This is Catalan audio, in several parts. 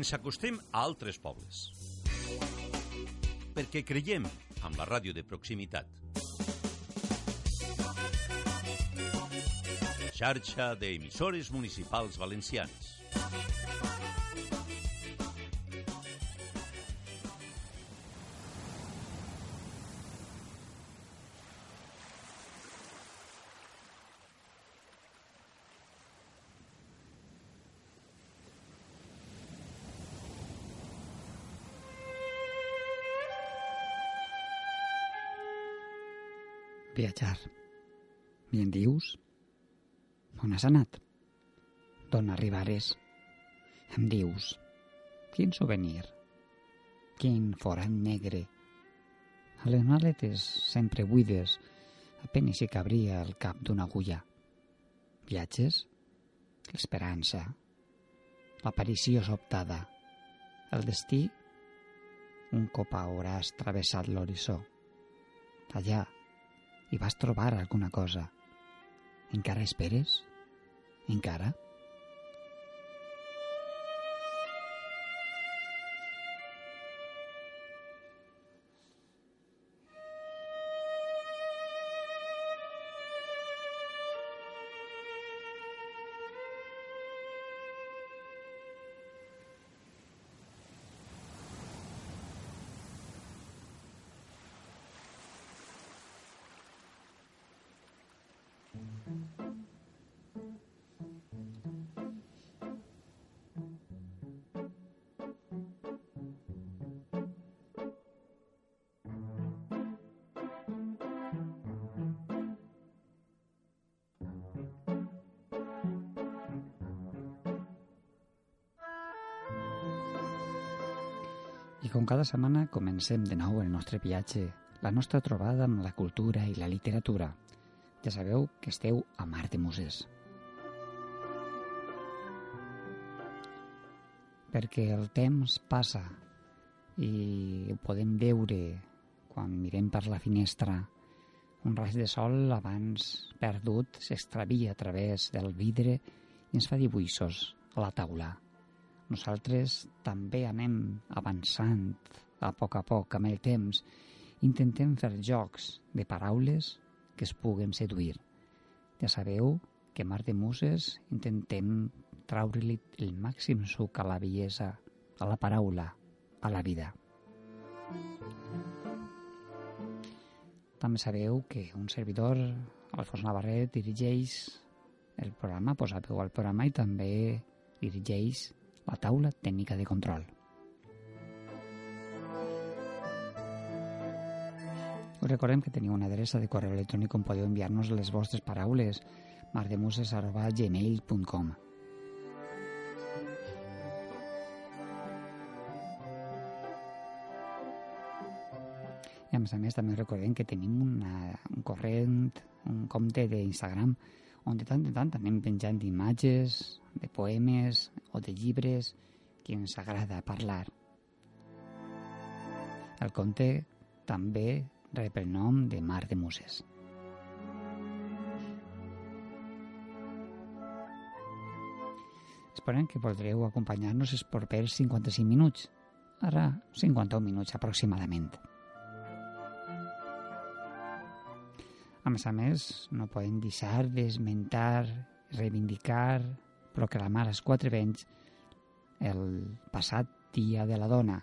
Ens acostem a altres pobles. Perquè creiem amb la ràdio de proximitat. Xarxa d'emissores municipals valencians. Viatjar. I en dius? On has anat? D'on arribares? Em dius? Quin souvenir? Quin forat negre? A les maletes sempre buides, apenas hi cabria el cap d'una agulla. Viatges? L'esperança. L'aparició sobtada. El destí? Un cop hauràs travessat l'horitzó. Allà, i vas trobar alguna cosa. Encara esperes? Encara? Com cada setmana comencem de nou el nostre viatge, la nostra trobada amb la cultura i la literatura. Ja sabeu que esteu a Mar de Muses. Perquè el temps passa i ho podem veure quan mirem per la finestra. Un raig de sol abans perdut s'extravia a través del vidre i ens fa dibuixos a la taula nosaltres també anem avançant a poc a poc amb el temps. Intentem fer jocs de paraules que es puguen seduir. Ja sabeu que Mar de Muses intentem traure-li el màxim suc a la bellesa, a la paraula, a la vida. També sabeu que un servidor, Alfons Navarret, dirigeix el programa, posa veu al programa i també dirigeix la taula tècnica de control. Us recordem que teniu una adreça de correu electrònic on podeu enviar-nos les vostres paraules mardemuses.gmail.com I a més a més també recordem que tenim una, un corrent, un compte d'Instagram on de tant en tant anem penjant d'imatges, de poemes o de llibres que ens agrada parlar. El conte també rep el nom de Mar de Muses. Esperem que podreu acompanyar-nos els propers 55 minuts, ara 51 minuts aproximadament. A més a més, no podem deixar d'esmentar, reivindicar, proclamar als quatre vents el passat Dia de la Dona,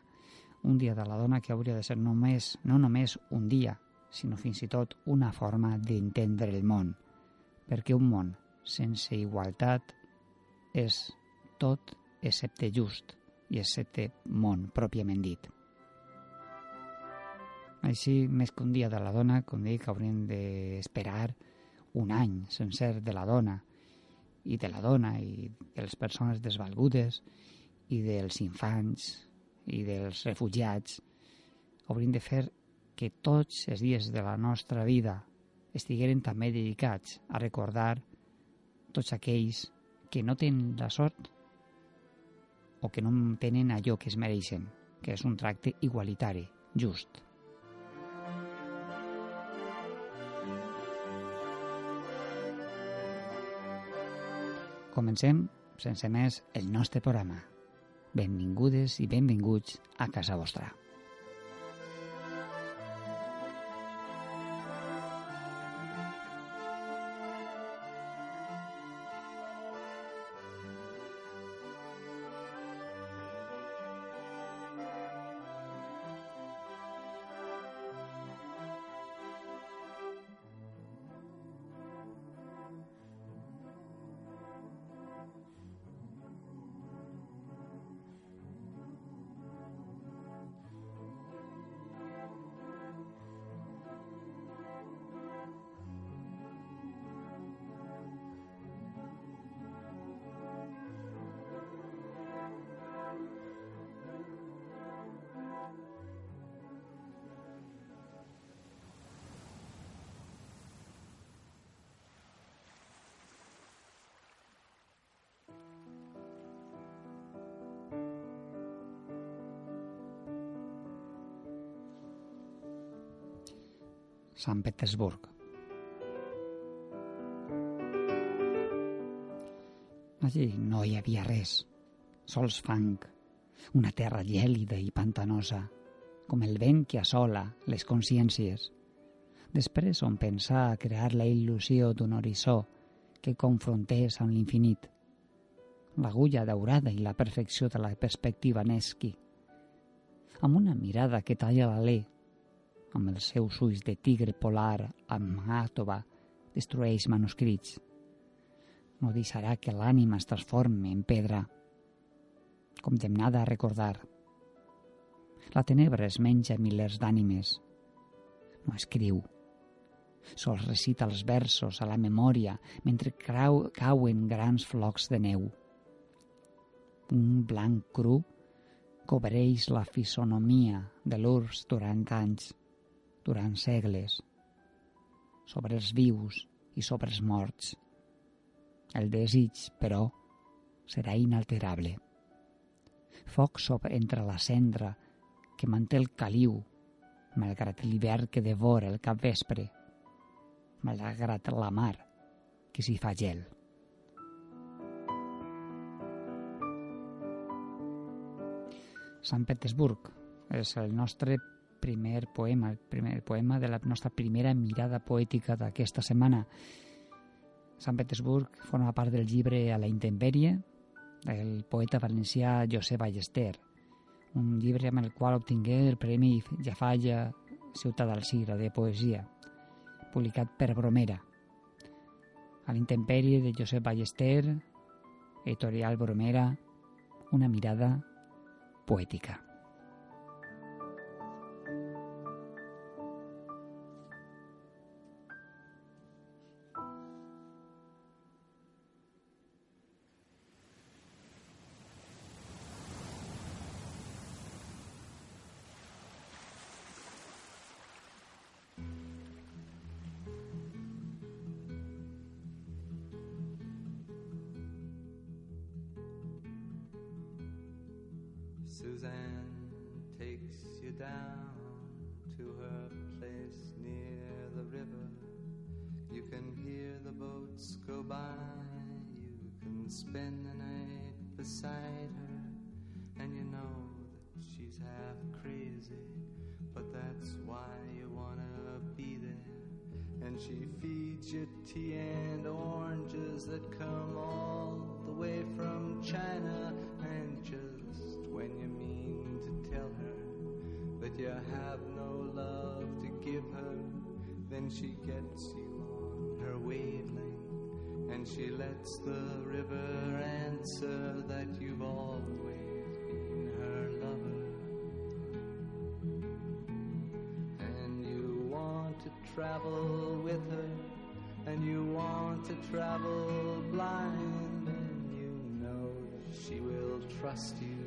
un Dia de la Dona que hauria de ser només, no només un dia, sinó fins i tot una forma d'entendre el món, perquè un món sense igualtat és tot excepte just, i setè món, pròpiament dit. Així, més que un dia de la dona, com dic, hauríem d'esperar un any sencer de la dona i de la dona i de les persones desvalgudes i dels infants i dels refugiats. Hauríem de fer que tots els dies de la nostra vida estigueren també dedicats a recordar tots aquells que no tenen la sort o que no tenen allò que es mereixen, que és un tracte igualitari, just. Comencem, sense més, el nostre programa. Benvingudes i benvinguts a casa vostra. Sant Petersburg. Allí no hi havia res, sols fang, una terra gèlida i pantanosa, com el vent que assola les consciències. Després on pensar a crear la il·lusió d'un horitzó que confrontés amb l'infinit, l'agulla daurada i la perfecció de la perspectiva Nesqui, amb una mirada que talla l'alè amb els seus ulls de tigre polar amb àtova, destrueix manuscrits. No deixarà que l'ànima es transformi en pedra, condemnada a recordar. La tenebra es menja milers d'ànimes. No escriu. Sols recita els versos a la memòria mentre crau, cauen grans flocs de neu. Un blanc cru cobreix la fisonomia de l'urs durant anys durant segles, sobre els vius i sobre els morts. El desig, però, serà inalterable. Foc sobre entre la cendra que manté el caliu, malgrat l'hivern que devora el capvespre, malgrat la mar que s'hi fa gel. Sant Petersburg és el nostre primer poema, el primer poema de la nostra primera mirada poètica d'aquesta setmana. Sant Petersburg forma part del llibre A la intempèrie del poeta valencià Josep Ballester, un llibre amb el qual obtingué el Premi Jafalla Ciutat d'Alcira de poesia, publicat per Bromera. A l'intempèrie de Josep Ballester, editorial Bromera, una mirada poètica. answer that you've always been her lover. And you want to travel with her, and you want to travel blind, and you know she will trust you,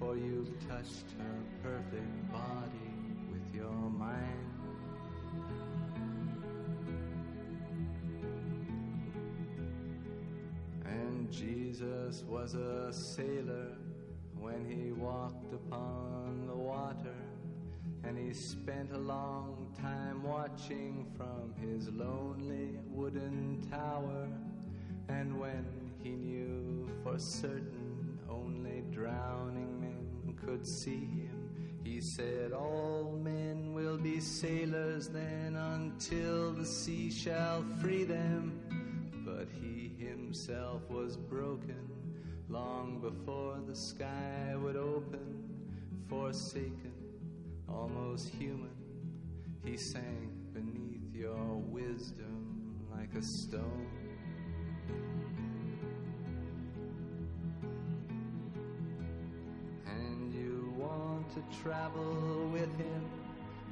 for you've touched her perfect body with your mind. Was a sailor when he walked upon the water. And he spent a long time watching from his lonely wooden tower. And when he knew for certain only drowning men could see him, he said, All men will be sailors then until the sea shall free them. But he himself was broken long before the sky would open, forsaken, almost human. He sank beneath your wisdom like a stone. And you want to travel with him,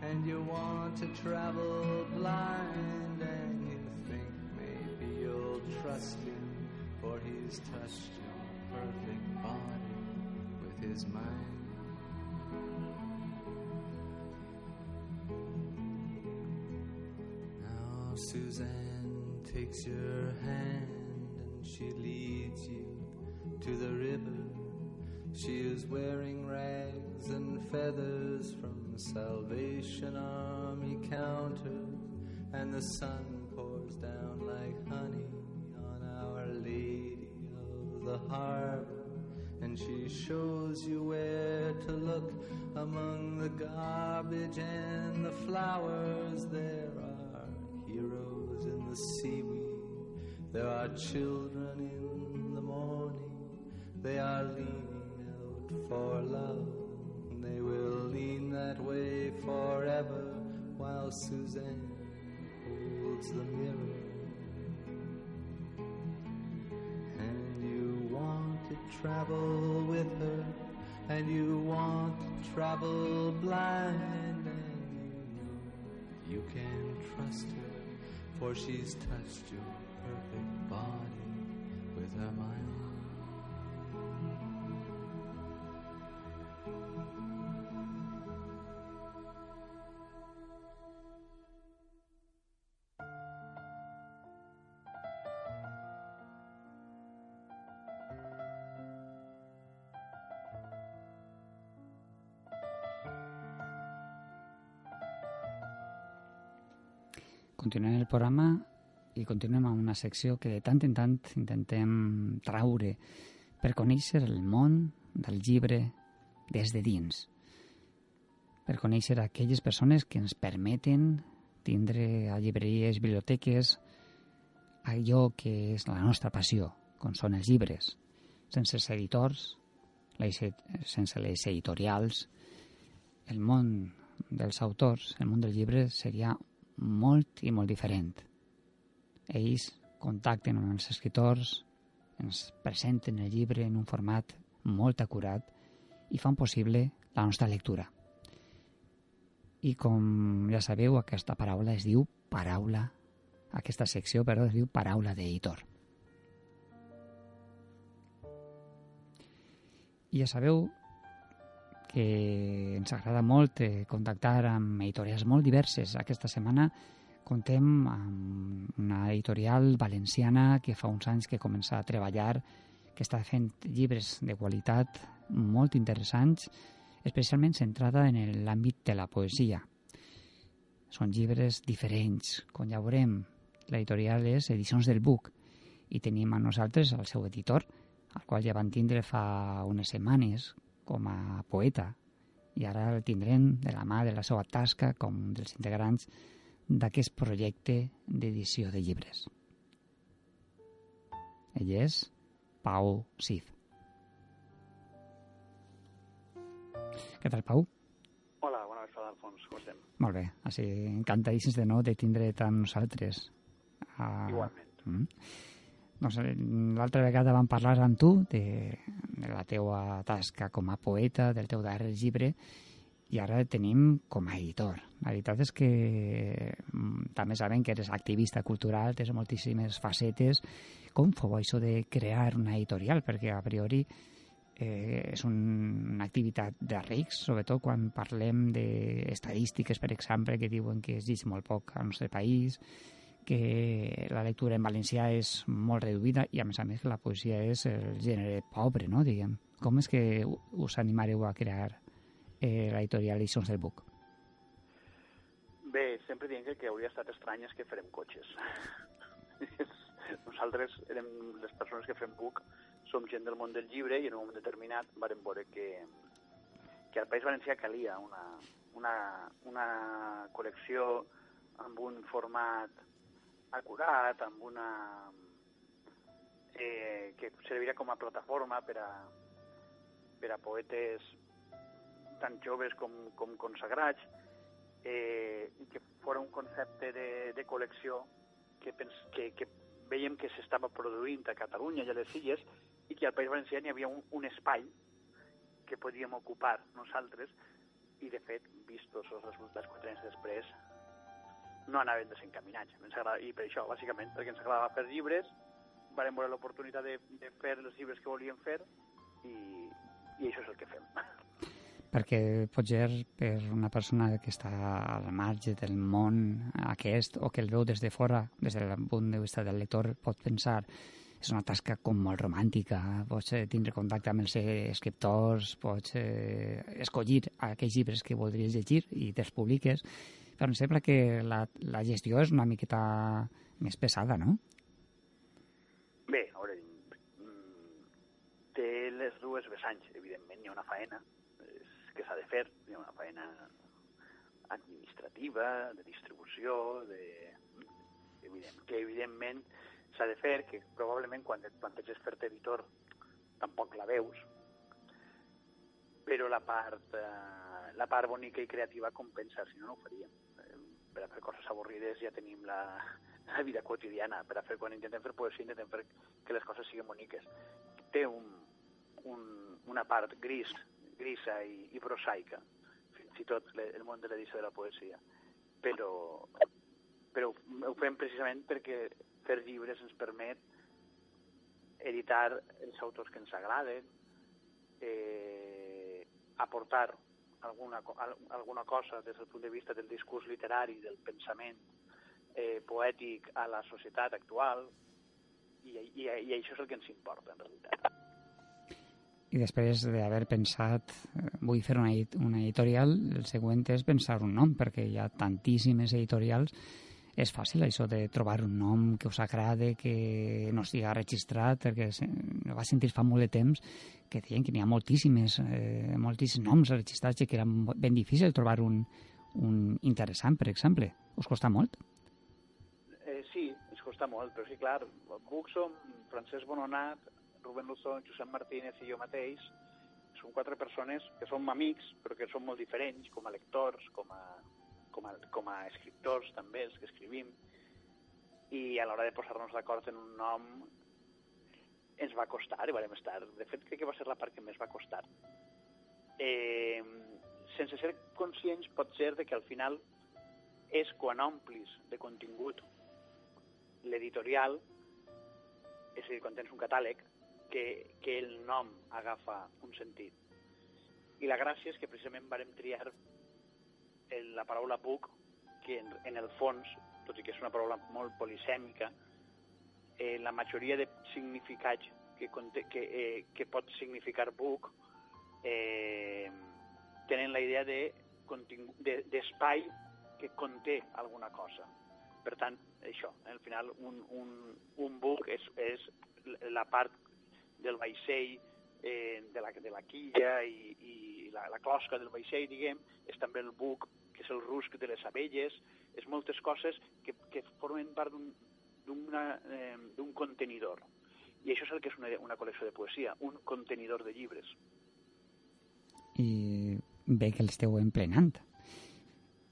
and you want to travel blind, and you think maybe you'll trust him, for he's touched your perfect body with his mind. Now Suzanne takes your hand and she leads you to the river. She is wearing rags and feathers from the Salvation Army counters, and the sun pours down like honey on Our Lady of the Harbor. She shows you where to look among the garbage and the flowers. There are heroes in the seaweed, there are children in the morning. They are leaning out for love. They will lean that way forever while Suzanne holds the mirror. Travel with her, and you want to travel blind, and you know you can trust her, for she's touched your perfect body with her mind. Continuem el programa i continuem amb una secció que de tant en tant intentem traure per conèixer el món del llibre des de dins, per conèixer aquelles persones que ens permeten tindre a llibreries, biblioteques, allò que és la nostra passió, com són els llibres, sense els editors, sense les editorials, el món dels autors, el món del llibre seria molt i molt diferent. Ells contacten amb els escriptors, ens presenten el llibre en un format molt acurat i fan possible la nostra lectura. I com ja sabeu, aquesta paraula es diu paraula, aquesta secció, perdó, es diu paraula d'editor. I ja sabeu que ens agrada molt eh, contactar amb editorials molt diverses. Aquesta setmana contem amb una editorial valenciana que fa uns anys que comença a treballar, que està fent llibres de qualitat molt interessants, especialment centrada en l'àmbit de la poesia. Són llibres diferents, com ja veurem. L'editorial és Edicions del Buc i tenim a nosaltres el seu editor, el qual ja van tindre fa unes setmanes com a poeta i ara el tindrem de la mà de la seva tasca com dels integrants d'aquest projecte d'edició de llibres. Ell és Pau Cid. Què tal, Pau? Hola, bona vesprada, Alfons. Com estem? Molt bé, així encantadíssims de nou de tindre tant nosaltres. Uh, Igualment. Mm. Doncs eh, l'altra vegada vam parlar amb tu de, de la teua tasca com a poeta, del teu darrer llibre, i ara el tenim com a editor. La veritat és que mm, també sabem que eres activista cultural, tens moltíssimes facetes. Com fou això de crear una editorial? Perquè a priori eh, és un, una activitat de rics, sobretot quan parlem d'estadístiques, per exemple, que diuen que es llig molt poc al nostre país, que la lectura en valencià és molt reduïda i, a més a més, que la poesia és el gènere pobre, no?, diguem. Com és que us animareu a crear eh, l'editorial Edicions del Buc? Bé, sempre diem que el que hauria estat estrany és que farem cotxes. Nosaltres érem les persones que fem buc, som gent del món del llibre i en un moment determinat vam veure que, que al País Valencià calia una, una, una col·lecció amb un format acurat, amb una... Eh, que serviria com a plataforma per a, per a poetes tan joves com, com consagrats, eh, i que fora un concepte de, de col·lecció que, pens, que, que veiem que s'estava produint a Catalunya i a les Illes i que al País Valencià hi havia un, un espai que podíem ocupar nosaltres i, de fet, vistos els resultats quatre anys després, no anaven desencaminats. I per això, bàsicament, perquè ens agradava fer llibres, vam veure l'oportunitat de, de fer els llibres que volíem fer i, i això és el que fem. Perquè potser per una persona que està al marge del món aquest o que el veu des de fora, des del punt de vista del lector, pot pensar és una tasca com molt romàntica, pots eh, tindre contacte amb els escriptors, pots eh, escollir aquells llibres que voldries llegir i te'ls publiques, però em sembla que la, la gestió és una miqueta més pesada, no? Bé, a veure, mm, té les dues vessants. Evidentment, hi ha una faena que s'ha de fer, hi ha una faena administrativa, de distribució, de... Evident, que evidentment s'ha de fer, que probablement quan et planteges fer-te editor tampoc la veus, però la part, eh, la part bonica i creativa compensa, si no, no ho faríem per a fer coses avorrides ja tenim la, la vida quotidiana. Per a fer, quan intentem fer poesia, intentem fer que les coses siguin boniques. Té un, un, una part gris, grisa i, i prosaica, fins i tot el món de l'edició de la poesia. Però, però ho fem precisament perquè fer llibres ens permet editar els autors que ens agraden, eh, aportar alguna, alguna cosa des del punt de vista del discurs literari, del pensament eh, poètic a la societat actual, i, i, i això és el que ens importa, en realitat. I després d'haver pensat, eh, vull fer una, una editorial, el següent és pensar un nom, perquè hi ha tantíssimes editorials és fàcil això de trobar un nom que us agrade, que no estigui registrat, perquè va sentir fa molt de temps que deien que n'hi ha moltíssimes, eh, moltíssims noms registrats i que era ben difícil trobar un, un interessant, per exemple. Us costa molt? Eh, sí, ens costa molt, però sí, clar, Buc som Francesc Bononat, Rubén Luzón, Josep Martínez i jo mateix, som quatre persones que som amics, però que som molt diferents, com a lectors, com a com a, com a escriptors també, els que escrivim, i a l'hora de posar-nos d'acord en un nom ens va costar i vam estar. De fet, crec que va ser la part que més va costar. Eh, sense ser conscients pot ser de que al final és quan omplis de contingut l'editorial, és a dir, quan tens un catàleg, que, que el nom agafa un sentit. I la gràcia és que precisament varem triar la paraula buc, que en, en el fons, tot i que és una paraula molt polisèmica, eh, la majoria de significats que, conté, que, eh, que pot significar buc eh, tenen la idea de d'espai de, que conté alguna cosa. Per tant, això, al final, un, un, un buc és, és la part del vaixell, eh, de, la, de la quilla i, i la, la closca del vaixell, diguem, és també el buc, que és el rusc de les abelles, és moltes coses que, que formen part d'un eh, contenidor. I això és el que és una, una col·lecció de poesia, un contenidor de llibres. I bé que l'esteu emplenant.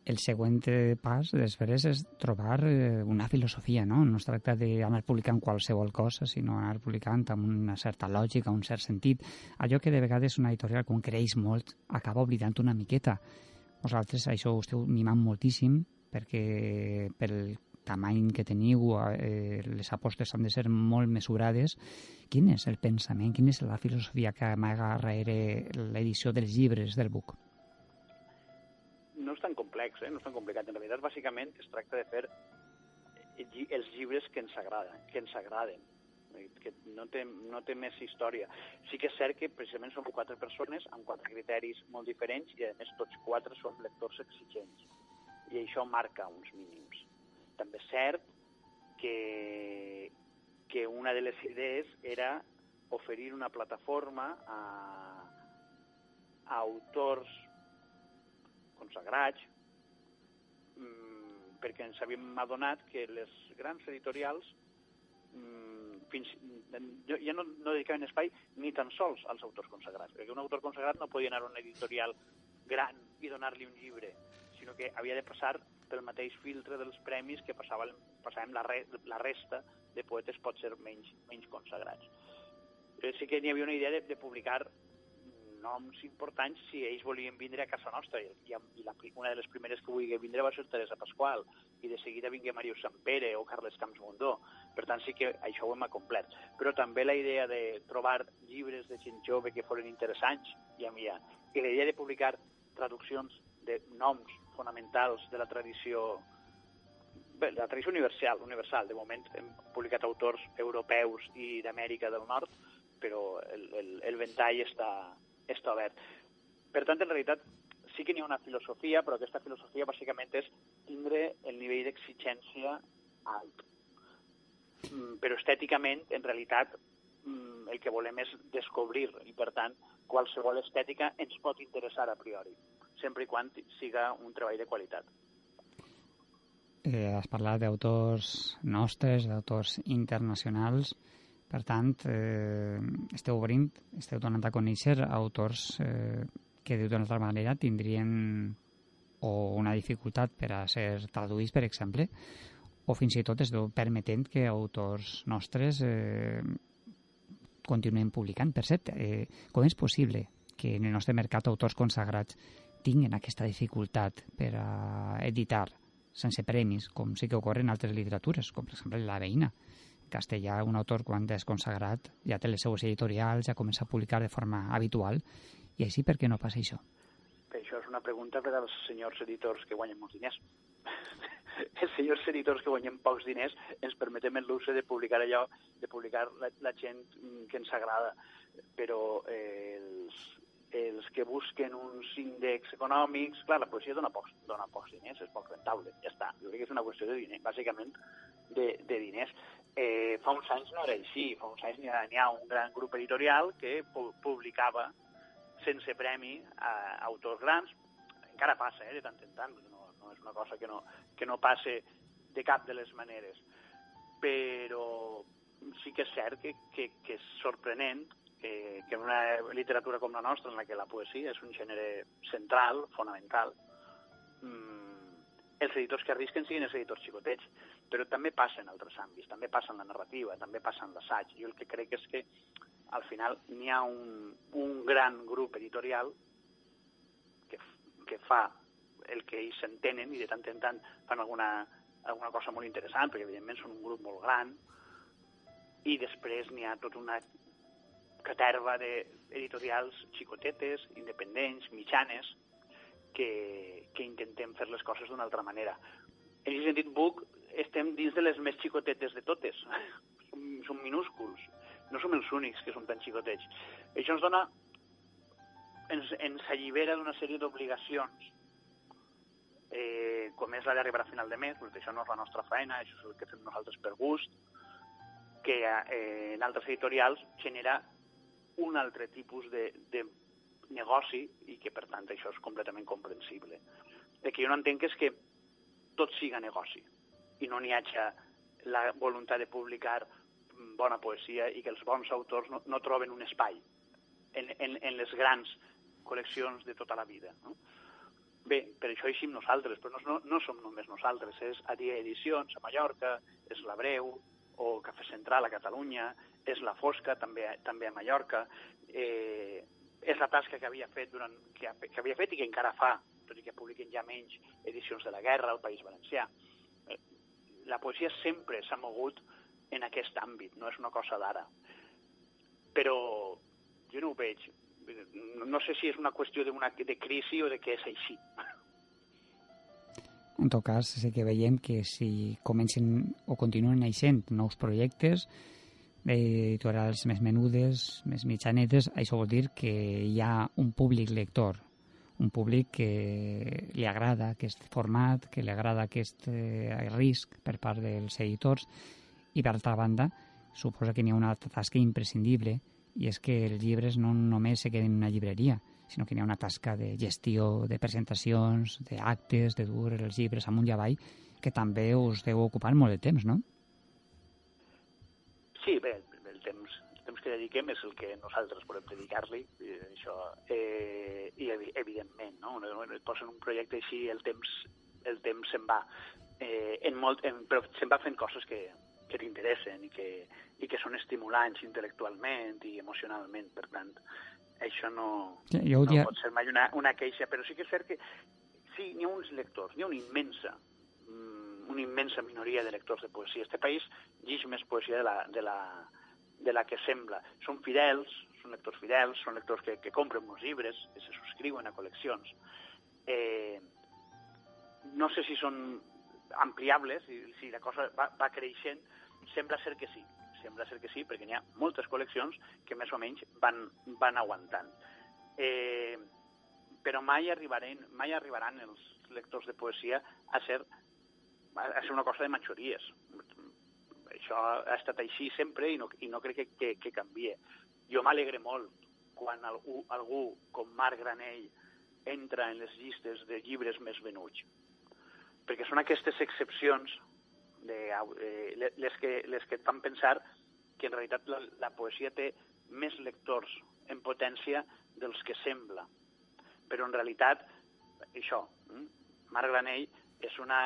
El següent pas després és trobar eh, una filosofia, no? No es tracta d'anar publicant qualsevol cosa, sinó anar publicant amb una certa lògica, un cert sentit. Allò que de vegades una editorial, quan creix molt, acaba oblidant una miqueta. Vosaltres això ho esteu mimant moltíssim perquè pel tamany que teniu, eh, les apostes han de ser molt mesurades. Quin és el pensament, quina és la filosofia que amaga darrere l'edició dels llibres del BUC? no és tan complex, eh? no és tan complicat. En realitat, bàsicament, es tracta de fer els llibres que ens agraden, que ens agraden que no té, no té més història. Sí que és cert que precisament som quatre persones amb quatre criteris molt diferents i a més tots quatre som lectors exigents i això marca uns mínims. També és cert que, que una de les idees era oferir una plataforma a, a autors consagrats, mmm, perquè ens havíem adonat que les grans editorials mmm, fins, jo, ja no, no dedicaven espai ni tan sols als autors consagrats, perquè un autor consagrat no podia anar a una editorial gran i donar-li un llibre, sinó que havia de passar pel mateix filtre dels premis que passava, passàvem la, re, la resta de poetes pot ser menys, menys consagrats. Eh, sí que n'hi havia una idea de, de publicar noms importants si ells volien vindre a casa nostra. I, i la, una de les primeres que volia vindre va ser Teresa Pasqual, i de seguida vingué Mario Sampere o Carles Camps Mundó. Per tant, sí que això ho hem acomplert. Però també la idea de trobar llibres de gent jove que foren interessants, ja m'hi ha. I la idea de publicar traduccions de noms fonamentals de la tradició bé, la tradició universal, universal. De moment hem publicat autors europeus i d'Amèrica del Nord, però el, el, el ventall està, està obert. Per tant, en realitat, sí que n'hi ha una filosofia, però aquesta filosofia bàsicament és tindre el nivell d'exigència alt. Mm, però estèticament, en realitat, mm, el que volem és descobrir i, per tant, qualsevol estètica ens pot interessar a priori, sempre i quan siga un treball de qualitat. Eh, has parlat d'autors nostres, d'autors internacionals. Per tant, eh, esteu obrint, esteu donant a conèixer autors eh, que d'una altra manera tindrien o una dificultat per a ser traduïts, per exemple, o fins i tot esteu permetent que autors nostres eh, continuem publicant. Per cert, eh, com és possible que en el nostre mercat autors consagrats tinguin aquesta dificultat per a editar sense premis, com sí que ocorre en altres literatures, com per exemple la veïna? Castellà, un autor quan és consagrat ja té les seues editorials, ja comença a publicar de forma habitual, i així per què no passa això? Això és una pregunta per als senyors editors que guanyen molts diners. els senyors editors que guanyen pocs diners ens permetem el luxe de publicar allò, de publicar la, la gent que ens agrada, però eh, els, els que busquen uns índexs econòmics, clar, la poesia dona pocs, dona pocs diners, és poc rentable, ja està. Jo crec que és una qüestió de diners, bàsicament de, de diners. Eh, fa uns anys no era així, fa uns anys n'hi ha, un gran grup editorial que pu publicava sense premi a autors grans, encara passa, eh, de tant en tant, no, no és una cosa que no, que no passe de cap de les maneres, però sí que és cert que, que, que és sorprenent que, que en una literatura com la nostra, en la que la poesia és un gènere central, fonamental, mmm, els editors que arrisquen siguin els editors xicotets però també passa en altres àmbits, també passa en la narrativa, també passa en l'assaig. Jo el que crec és que al final n'hi ha un, un gran grup editorial que, que fa el que ells s'entenen i de tant en tant fan alguna, alguna cosa molt interessant, perquè evidentment són un grup molt gran, i després n'hi ha tota una caterva d'editorials xicotetes, independents, mitjanes, que, que intentem fer les coses d'una altra manera. En aquest sentit, Book estem dins de les més xicotetes de totes. som, som minúsculs. No som els únics que som tan xicotets. Això ens dona... ens, ens allibera d'una sèrie d'obligacions eh, com és la d'arribar a final de mes, perquè això no és la nostra feina, això és el que fem nosaltres per gust, que eh, en altres editorials genera un altre tipus de, de negoci i que, per tant, això és completament comprensible. El que jo no entenc és que tot siga negoci i no n'hi hagi la voluntat de publicar bona poesia i que els bons autors no, no troben un espai en, en, en les grans col·leccions de tota la vida. No? bé, per això eixim nosaltres, però no, no som només nosaltres, és a dia Edicions a Mallorca, és la Breu, o Cafè Central a Catalunya, és la Fosca també, també a Mallorca, eh, és la tasca que havia fet durant, que, que havia fet i que encara fa, tot i que publiquen ja menys edicions de la guerra al País Valencià. Eh, la poesia sempre s'ha mogut en aquest àmbit, no és una cosa d'ara. Però jo no ho veig. No sé si és una qüestió una, de crisi o de què és així. En tot cas, sé que veiem que si comencen o continuen naixent nous projectes, editorials més menudes, més mitjanetes, això vol dir que hi ha un públic lector, un públic que li agrada aquest format, que li agrada aquest eh, risc per part dels editors i, per altra banda, suposa que n'hi ha una altra tasca imprescindible i és que els llibres no només se queden en una llibreria, sinó que hi ha una tasca de gestió, de presentacions, d'actes, de dur els llibres amunt i avall, que també us deu ocupar molt de temps, no? Sí, bé, el temps, el temps que dediquem és el que nosaltres volem dedicar-li, això, eh, i evidentment, no? Et posen un projecte així, el temps, el temps se'n va, eh, en molt, en, però se'n va fent coses que, que t'interessen i, que, i que són estimulants intel·lectualment i emocionalment, per tant, això no, jo no pot ser mai una, una queixa, però sí que és cert que sí, n'hi ha uns lectors, n'hi ha una immensa una immensa minoria de lectors de poesia. Este país llig més poesia de la, de la, de la que sembla. Són fidels, són lectors fidels, són lectors que, que compren molts llibres, que se subscriuen a col·leccions. Eh, no sé si són ampliables, si, si la cosa va, va creixent, sembla ser que sí, sembla ser que sí, perquè n'hi ha moltes col·leccions que més o menys van, van aguantant. Eh, però mai arribaran, mai arribaran els lectors de poesia a ser a ser una cosa de majories. Això ha estat així sempre i no, i no crec que, que, que canvie. Jo m'alegre molt quan algú, algú com Marc Granell entra en les llistes de llibres més venuts. Perquè són aquestes excepcions de, eh, les, que, les que et fan pensar que en realitat la, la poesia té més lectors en potència dels que sembla. Però en realitat, això, hm? Marc Granell és una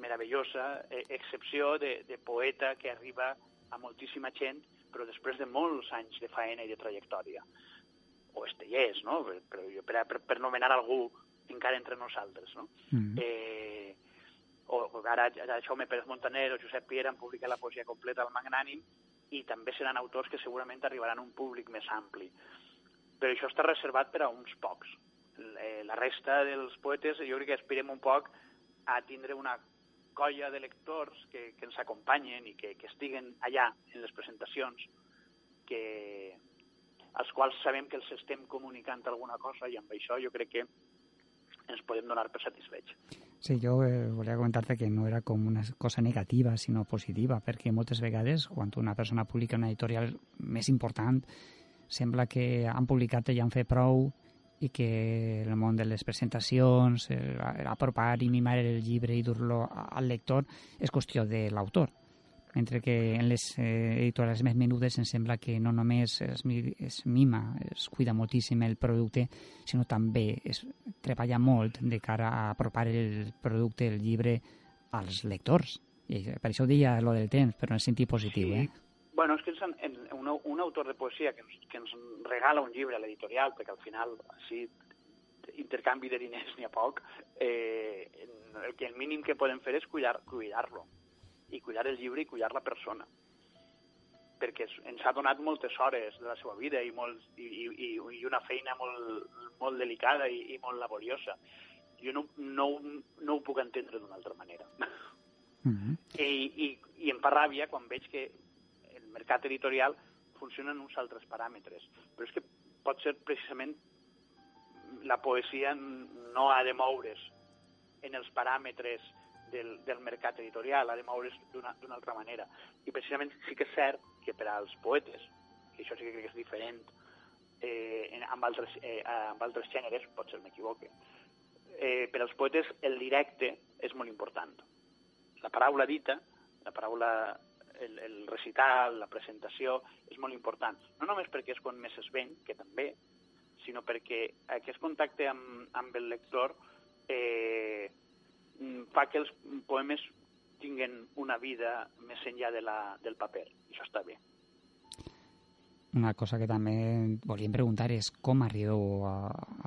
meravellosa eh, excepció de, de poeta que arriba a moltíssima gent, però després de molts anys de faena i de trajectòria. O Estellers, no? Per, per, per, per nomenar algú encara entre nosaltres, no? Mm -hmm. eh, o ara, ara Jaume Pérez Montaner o Josep Pierre han publicat la poesia completa al Magnànim i també seran autors que segurament arribaran a un públic més ampli. Però això està reservat per a uns pocs. Eh, la resta dels poetes jo crec que aspirem un poc a tindre una colla de lectors que, que ens acompanyen i que, que estiguen allà en les presentacions, que, als quals sabem que els estem comunicant alguna cosa i amb això jo crec que ens podem donar per satisfets. Sí, jo eh, volia comentar-te que no era com una cosa negativa, sinó positiva, perquè moltes vegades, quan una persona publica una editorial més important, sembla que han publicat i han fet prou i que el món de les presentacions, apropar i mimar el llibre i dur-lo al lector és qüestió de l'autor. Mentre que en les eh, editorials més menudes em sembla que no només es, es mima, es cuida moltíssim el producte, sinó també es treballa molt de cara a apropar el producte, el llibre, als lectors. I per això deia lo del temps, però en sentit positiu, sí. eh? Bueno, és que ens, en, un, un autor de poesia que ens, que ens regala un llibre a l'editorial, perquè al final, així, intercanvi de diners n'hi ha poc, eh, el, que el mínim que podem fer és cuidar-lo, cuidar i cuidar el llibre i cuidar la persona perquè ens ha donat moltes hores de la seva vida i, molt, i, i, i una feina molt, molt delicada i, i molt laboriosa. Jo no, no, no ho puc entendre d'una altra manera. Mm -hmm. I, i, I em fa ràbia quan veig que mercat editorial funciona en uns altres paràmetres. Però és que pot ser precisament la poesia no ha de moure's en els paràmetres del, del mercat editorial, ha de moure's d'una altra manera. I precisament sí que és cert que per als poetes, que això sí que crec que és diferent eh, amb, altres, eh, amb altres gèneres, potser m'equivoque, eh, per als poetes el directe és molt important. La paraula dita, la paraula el, el recital, la presentació, és molt important. No només perquè és quan més es ven, que també, sinó perquè aquest contacte amb, amb el lector eh, fa que els poemes tinguen una vida més enllà de la, del paper. I això està bé. Una cosa que també volíem preguntar és com arribeu a,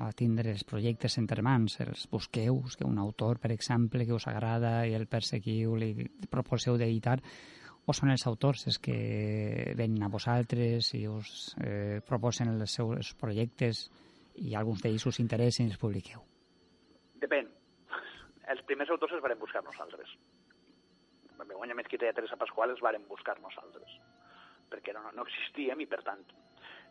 a tindre els projectes entre mans? Els busqueu, que un autor, per exemple, que us agrada i el perseguiu, li proposeu d'editar, o són els autors els que venen a vosaltres i us eh, proposen els seus projectes i alguns d'ells us interessen i els publiqueu? Depèn. Els primers autors els varen buscar nosaltres. Begoña Mesquita i Teresa Pasqual els varen buscar nosaltres perquè no, no existíem i, per tant,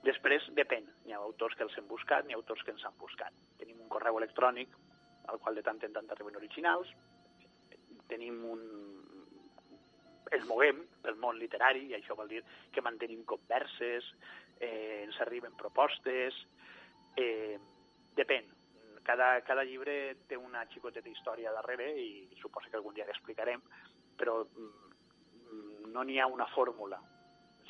després depèn. Hi ha autors que els hem buscat, hi ha autors que ens han buscat. Tenim un correu electrònic al qual de tant en tant arriben originals, tenim un... ens moguem pel món literari, i això vol dir que mantenim converses, eh, ens arriben propostes, eh, depèn. Cada, cada llibre té una xicoteta història darrere i suposo que algun dia l'explicarem, però mm, no n'hi ha una fórmula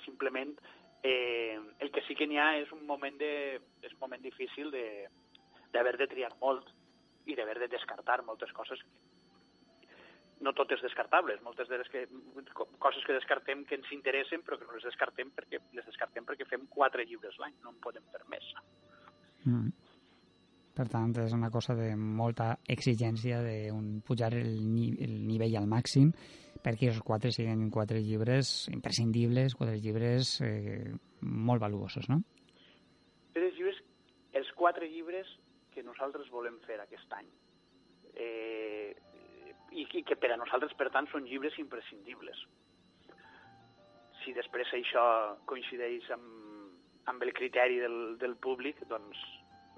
simplement eh, el que sí que n'hi ha és un moment, de, és un moment difícil d'haver de, de triar molt i d'haver de descartar moltes coses no totes descartables, moltes de les que, coses que descartem que ens interessen però que no les descartem perquè les descartem perquè fem quatre llibres l'any, no en podem fer més. Mm. Per tant, és una cosa de molta exigència de un, pujar el, ni, el nivell al màxim perquè els quatre siguin quatre llibres imprescindibles, quatre llibres eh, molt valuosos, no? Tres llibres, els quatre llibres que nosaltres volem fer aquest any. Eh, i, I que per a nosaltres, per tant, són llibres imprescindibles. Si després això coincideix amb, amb el criteri del, del públic, doncs...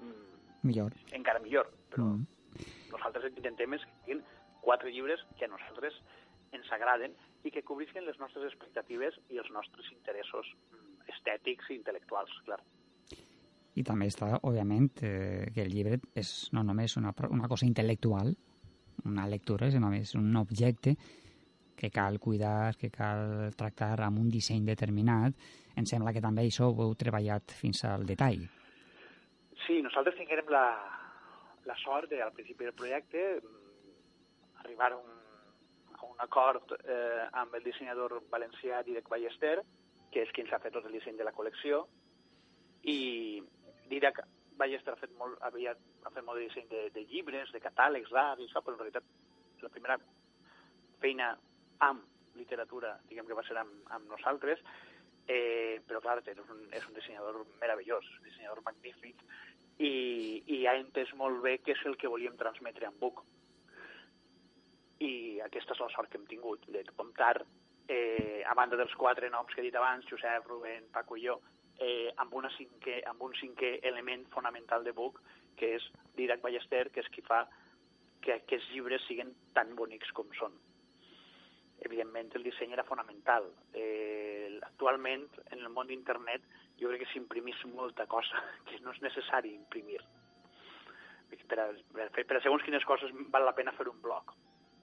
Mm, millor. Encara millor, però mm. nosaltres intentem és que siguin quatre llibres que a nosaltres ens agraden i que cobrisquen les nostres expectatives i els nostres interessos mm, estètics i intel·lectuals, clar. I també està, òbviament, eh, que el llibre és no només una, una cosa intel·lectual, una lectura, sinó només un objecte que cal cuidar, que cal tractar amb un disseny determinat. Em sembla que també això ho heu treballat fins al detall. Sí, nosaltres tinguem la, la sort de, al principi del projecte, arribar a un un acord eh, amb el dissenyador valencià Didac Ballester, que és qui ens ha fet tot el disseny de la col·lecció, i Didac Ballester ha fet molt, havia, ha fet molt de disseny de, de llibres, de catàlegs d'art i això, però en realitat la primera feina amb literatura, diguem que va ser amb, amb nosaltres, eh, però clar, és un, és un dissenyador meravellós, un dissenyador magnífic, i, i ha entès molt bé què és el que volíem transmetre en Buc i aquesta és la sort que hem tingut, de comptar, eh, a banda dels quatre noms que he dit abans, Josep, Rubén, Paco i jo, eh, amb, una cinquè, amb un cinquè element fonamental de Buc, que és Didac Ballester, que és qui fa que aquests llibres siguin tan bonics com són. Evidentment, el disseny era fonamental. Eh, actualment, en el món d'internet, jo crec que s'imprimís molta cosa que no és necessari imprimir. Per a, per a segons quines coses val la pena fer un blog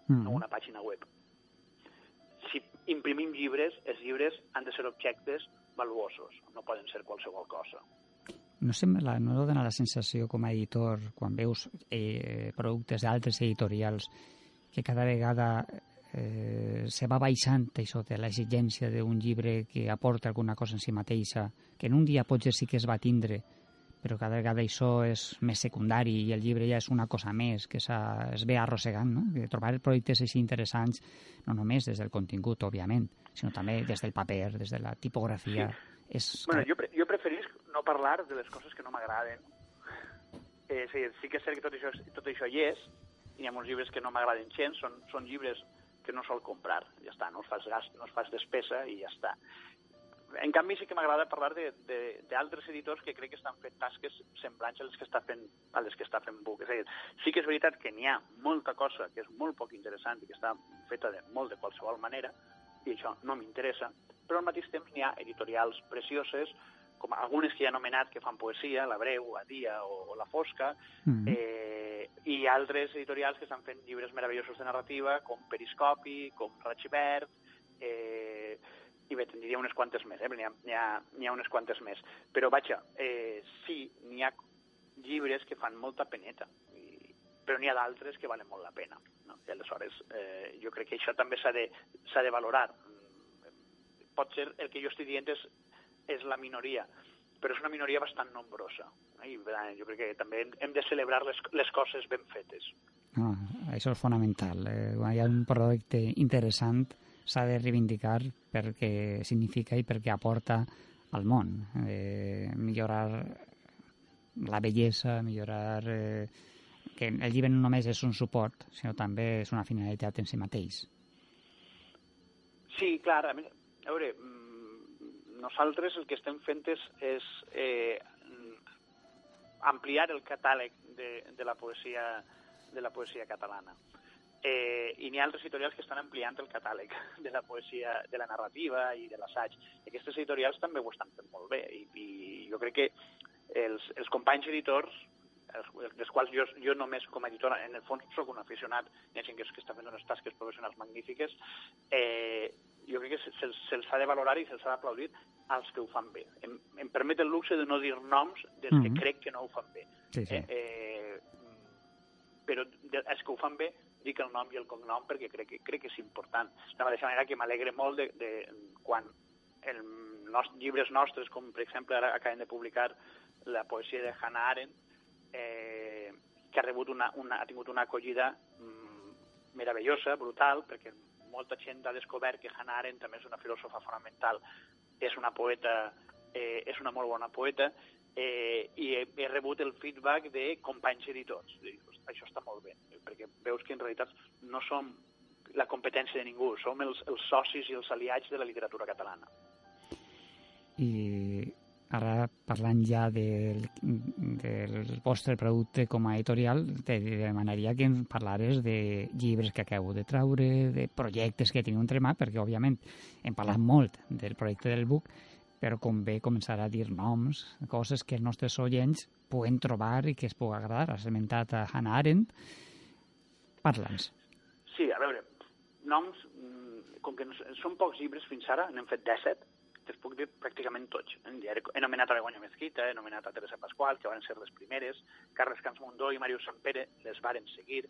mm. no una pàgina web. Si imprimim llibres, els llibres han de ser objectes valuosos, no poden ser qualsevol cosa. No, sembla, no dona la sensació com a editor, quan veus eh, productes d'altres editorials, que cada vegada eh, se va baixant això de l'exigència d'un llibre que aporta alguna cosa en si mateixa, que en un dia potser sí que es va tindre, però cada vegada això és més secundari i el llibre ja és una cosa més que es ve arrossegant, no? De trobar projectes així interessants no només des del contingut, òbviament, sinó també des del paper, des de la tipografia. Sí. És... Bueno, jo, pre jo preferís no parlar de les coses que no m'agraden. Eh, sí, sí que és cert que tot això, tot això hi és, hi ha molts llibres que no m'agraden gens, són, són llibres que no sol comprar, ja està, no es fas gast, no es fas despesa i ja està. En canvi, sí que m'agrada parlar d'altres editors que crec que estan fent tasques semblants a les que està fent, a les que està fent Book. És a dir, sí que és veritat que n'hi ha molta cosa que és molt poc interessant i que està feta de molt de qualsevol manera, i això no m'interessa, però al mateix temps n'hi ha editorials precioses, com algunes que ja he anomenat que fan poesia, La Breu, A Dia o, o La Fosca, mm eh, i altres editorials que estan fent llibres meravellosos de narrativa, com Periscopi, com Raig Verd, eh, i bé, tindria unes quantes més, eh? n'hi ha, ha, ha unes quantes més. Però, vaja, eh, sí, n'hi ha llibres que fan molta peneta. Però n'hi ha d'altres que valen molt la pena. No? I aleshores, eh, jo crec que això també s'ha de, de valorar. Mm, Pot ser, el que jo estic dient és, és la minoria, però és una minoria bastant nombrosa. I eh, jo crec que també hem, hem de celebrar les, les coses ben fetes. No, això és fonamental. Eh, quan hi ha un projecte interessant s'ha de reivindicar perquè significa i perquè aporta al món. Eh, millorar la bellesa, millorar... Eh, que el llibre no només és un suport, sinó també és una finalitat en si mateix. Sí, clar. A, veure, mm, nosaltres el que estem fent és, és eh, ampliar el catàleg de, de la poesia de la poesia catalana. Eh, I n'hi ha altres editorials que estan ampliant el catàleg de la poesia, de la narrativa i de l'assaig. Aquestes editorials també ho estan fent molt bé i, i jo crec que els, els companys editors dels quals jo, jo només com a editora, en el fons sóc un aficionat, hi ha gent que, que està fent unes tasques professionals magnífiques, eh, jo crec que se'ls se, se ha de valorar i se'ls ha d'aplaudir als que ho fan bé. Em, em permet el luxe de no dir noms dels mm -hmm. que crec que no ho fan bé. Sí, sí. Eh, eh, però els que ho fan bé dic el nom i el cognom perquè crec que, crec que és important. De la mateixa manera que m'alegre molt de, de, quan el, nos, llibres nostres, com per exemple ara acabem de publicar la poesia de Hannah Arendt, eh, que ha, rebut una, una, ha tingut una acollida mm, meravellosa, brutal, perquè molta gent ha descobert que Hannah Arendt també és una filòsofa fonamental, és una poeta, eh, és una molt bona poeta, eh, i he, he rebut el feedback de companys editors. Dic, això està molt bé, perquè veus que en realitat no som la competència de ningú, som els, els socis i els aliats de la literatura catalana. I ara parlant ja del, del vostre producte com a editorial, te demanaria que em parlares de llibres que acabo de traure, de projectes que teniu entre mà, perquè òbviament hem parlat molt del projecte del book, però convé començar a dir noms, coses que els nostres oients puguen trobar i que es pugui agradar. Has esmentat a Hannah Arendt. Parla'ns. Sí, a veure, noms, mm, com que són pocs llibres fins ara, n'hem fet 17, te'ls puc dir pràcticament tots. He nomenat a Begoña Mezquita, he nomenat a Teresa Pasqual, que van ser les primeres, Carles Camps Mundó i Màrius Sampere les varen seguir.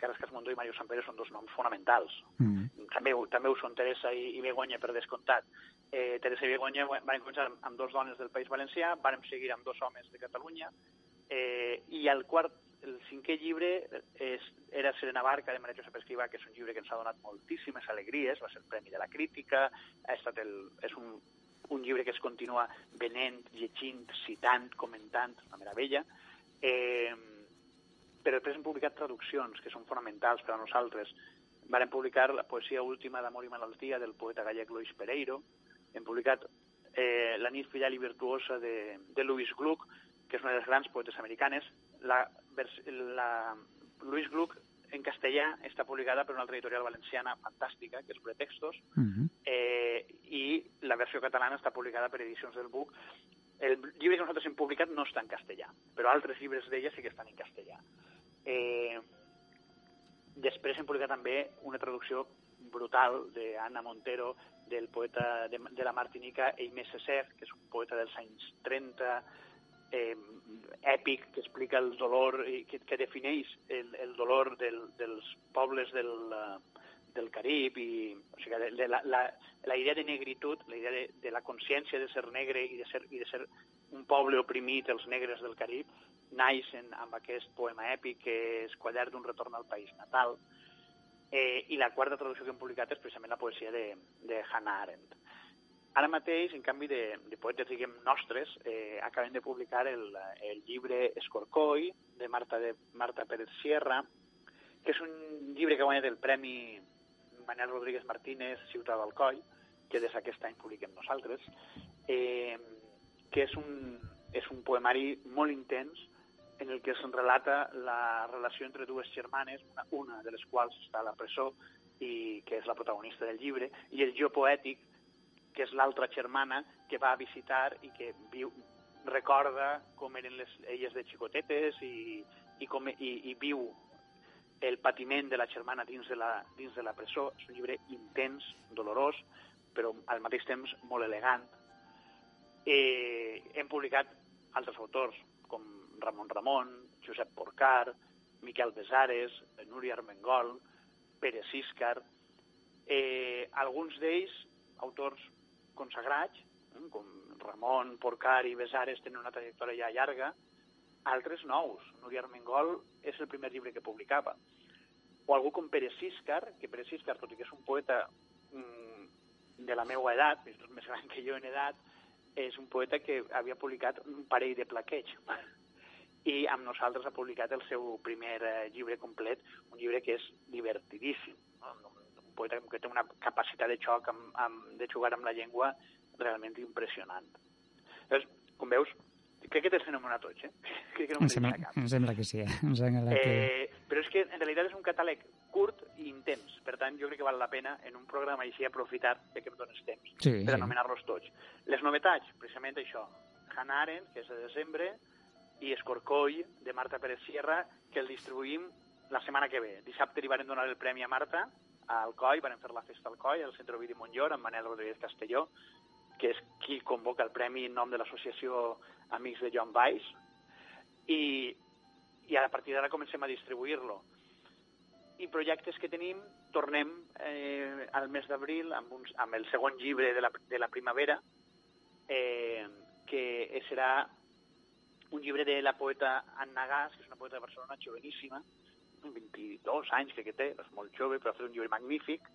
Carles Camps Mundó i Màrius Sampere són dos noms fonamentals. Mm. També, també ho són Teresa i, i Begoña, per descomptat. Eh, Teresa i Begoña van començar amb, amb dos dones del País Valencià, van seguir amb dos homes de Catalunya, eh, i el quart el cinquè llibre és, era Serena Barca, de Maria Josep Escrivà, que és un llibre que ens ha donat moltíssimes alegries, va ser el Premi de la Crítica, ha estat el, és un, un llibre que es continua venent, llegint, citant, comentant, una meravella. Eh, però després hem publicat traduccions, que són fonamentals per a nosaltres. Varen publicar la poesia última d'Amor i Malaltia del poeta gallec Luis Pereiro, hem publicat eh, La nit fidel i virtuosa de, de Louis Gluck, que és una de les grans poetes americanes. La, la, Louis Gluck en castellà està publicada per una altra editorial valenciana fantàstica, que és Pretextos, uh. Eh, i la versió catalana està publicada per Edicions del Buc. El llibre que nosaltres hem publicat no està en castellà, però altres llibres d'ella sí que estan en castellà. Eh, després hem publicat també una traducció brutal d'Anna Montero, del poeta de, de la Martinica, Eimé Césaire, que és un poeta dels anys 30, eh, èpic que explica el dolor i que, que defineix el, el dolor del, dels pobles del, del Carib i o sigui, de, de la, la, la idea de negritud, la idea de, de la consciència de ser negre i de ser, i de ser un poble oprimit, els negres del Carib, naixen amb aquest poema èpic que és Quadern d'un retorn al país natal. Eh, I la quarta traducció que hem publicat és precisament la poesia de, de Hannah Arendt. Ara mateix, en canvi de, de poetes, diguem, nostres, eh, acabem de publicar el, el llibre Escorcoi, de Marta, de Marta Pérez Sierra, que és un llibre que ha guanyat el Premi Manel Rodríguez Martínez Ciutat d'Alcoi, que des d'aquest any publiquem nosaltres, eh, que és un, és un poemari molt intens en el que es relata la relació entre dues germanes, una, una de les quals està a la presó i que és la protagonista del llibre, i el jo poètic, que és l'altra germana que va a visitar i que viu, recorda com eren les, elles de xicotetes i, i, com, i, i viu el patiment de la germana dins de la, dins de la presó. És un llibre intens, dolorós, però al mateix temps molt elegant. Eh, hem publicat altres autors, com Ramon Ramon, Josep Porcar, Miquel Besares, Núria Armengol, Pere Siscar, eh, alguns d'ells autors consagrats, eh, com Ramon, Porcari, Besares, tenen una trajectòria ja llarga, altres nous. Núria Armengol és el primer llibre que publicava. O algú com Pere Siscar, que Pere Siscar, tot i que és un poeta mm, de la meva edat, és més gran que jo en edat, és un poeta que havia publicat un parell de plaqueig i amb nosaltres ha publicat el seu primer eh, llibre complet, un llibre que és divertidíssim, no? un poeta que té una capacitat de xoc, amb, amb, de jugar amb la llengua realment impressionant. Llavors, com veus, crec que t'has fenomenat tots, eh? Crec que no em, sembla, em sembla que sí, eh? em sembla que... Eh, però és que en realitat és un catàleg curt i intens, per tant jo crec que val la pena en un programa així aprofitar que em dones temps Sí, per sí. anomenar-los tots. Les novetats, precisament això, Hannah Arendt, que és de desembre, i Escorcoll, de Marta Pérez Sierra, que el distribuïm la setmana que ve. Dissabte li varen donar el premi a Marta, al COI, varen fer la festa al COI, al Centre Ovidi Montllor, amb Manel Rodríguez Castelló, que és qui convoca el premi en nom de l'associació Amics de Joan Valls, i, i a partir d'ara comencem a distribuir-lo. I projectes que tenim, tornem eh, al mes d'abril amb, uns, amb el segon llibre de la, de la primavera, eh, que serà un llibre de la poeta Anna Gas, que és una poeta de Barcelona joveníssima, 22 anys crec que té, és molt jove, però ha fet un llibre magnífic,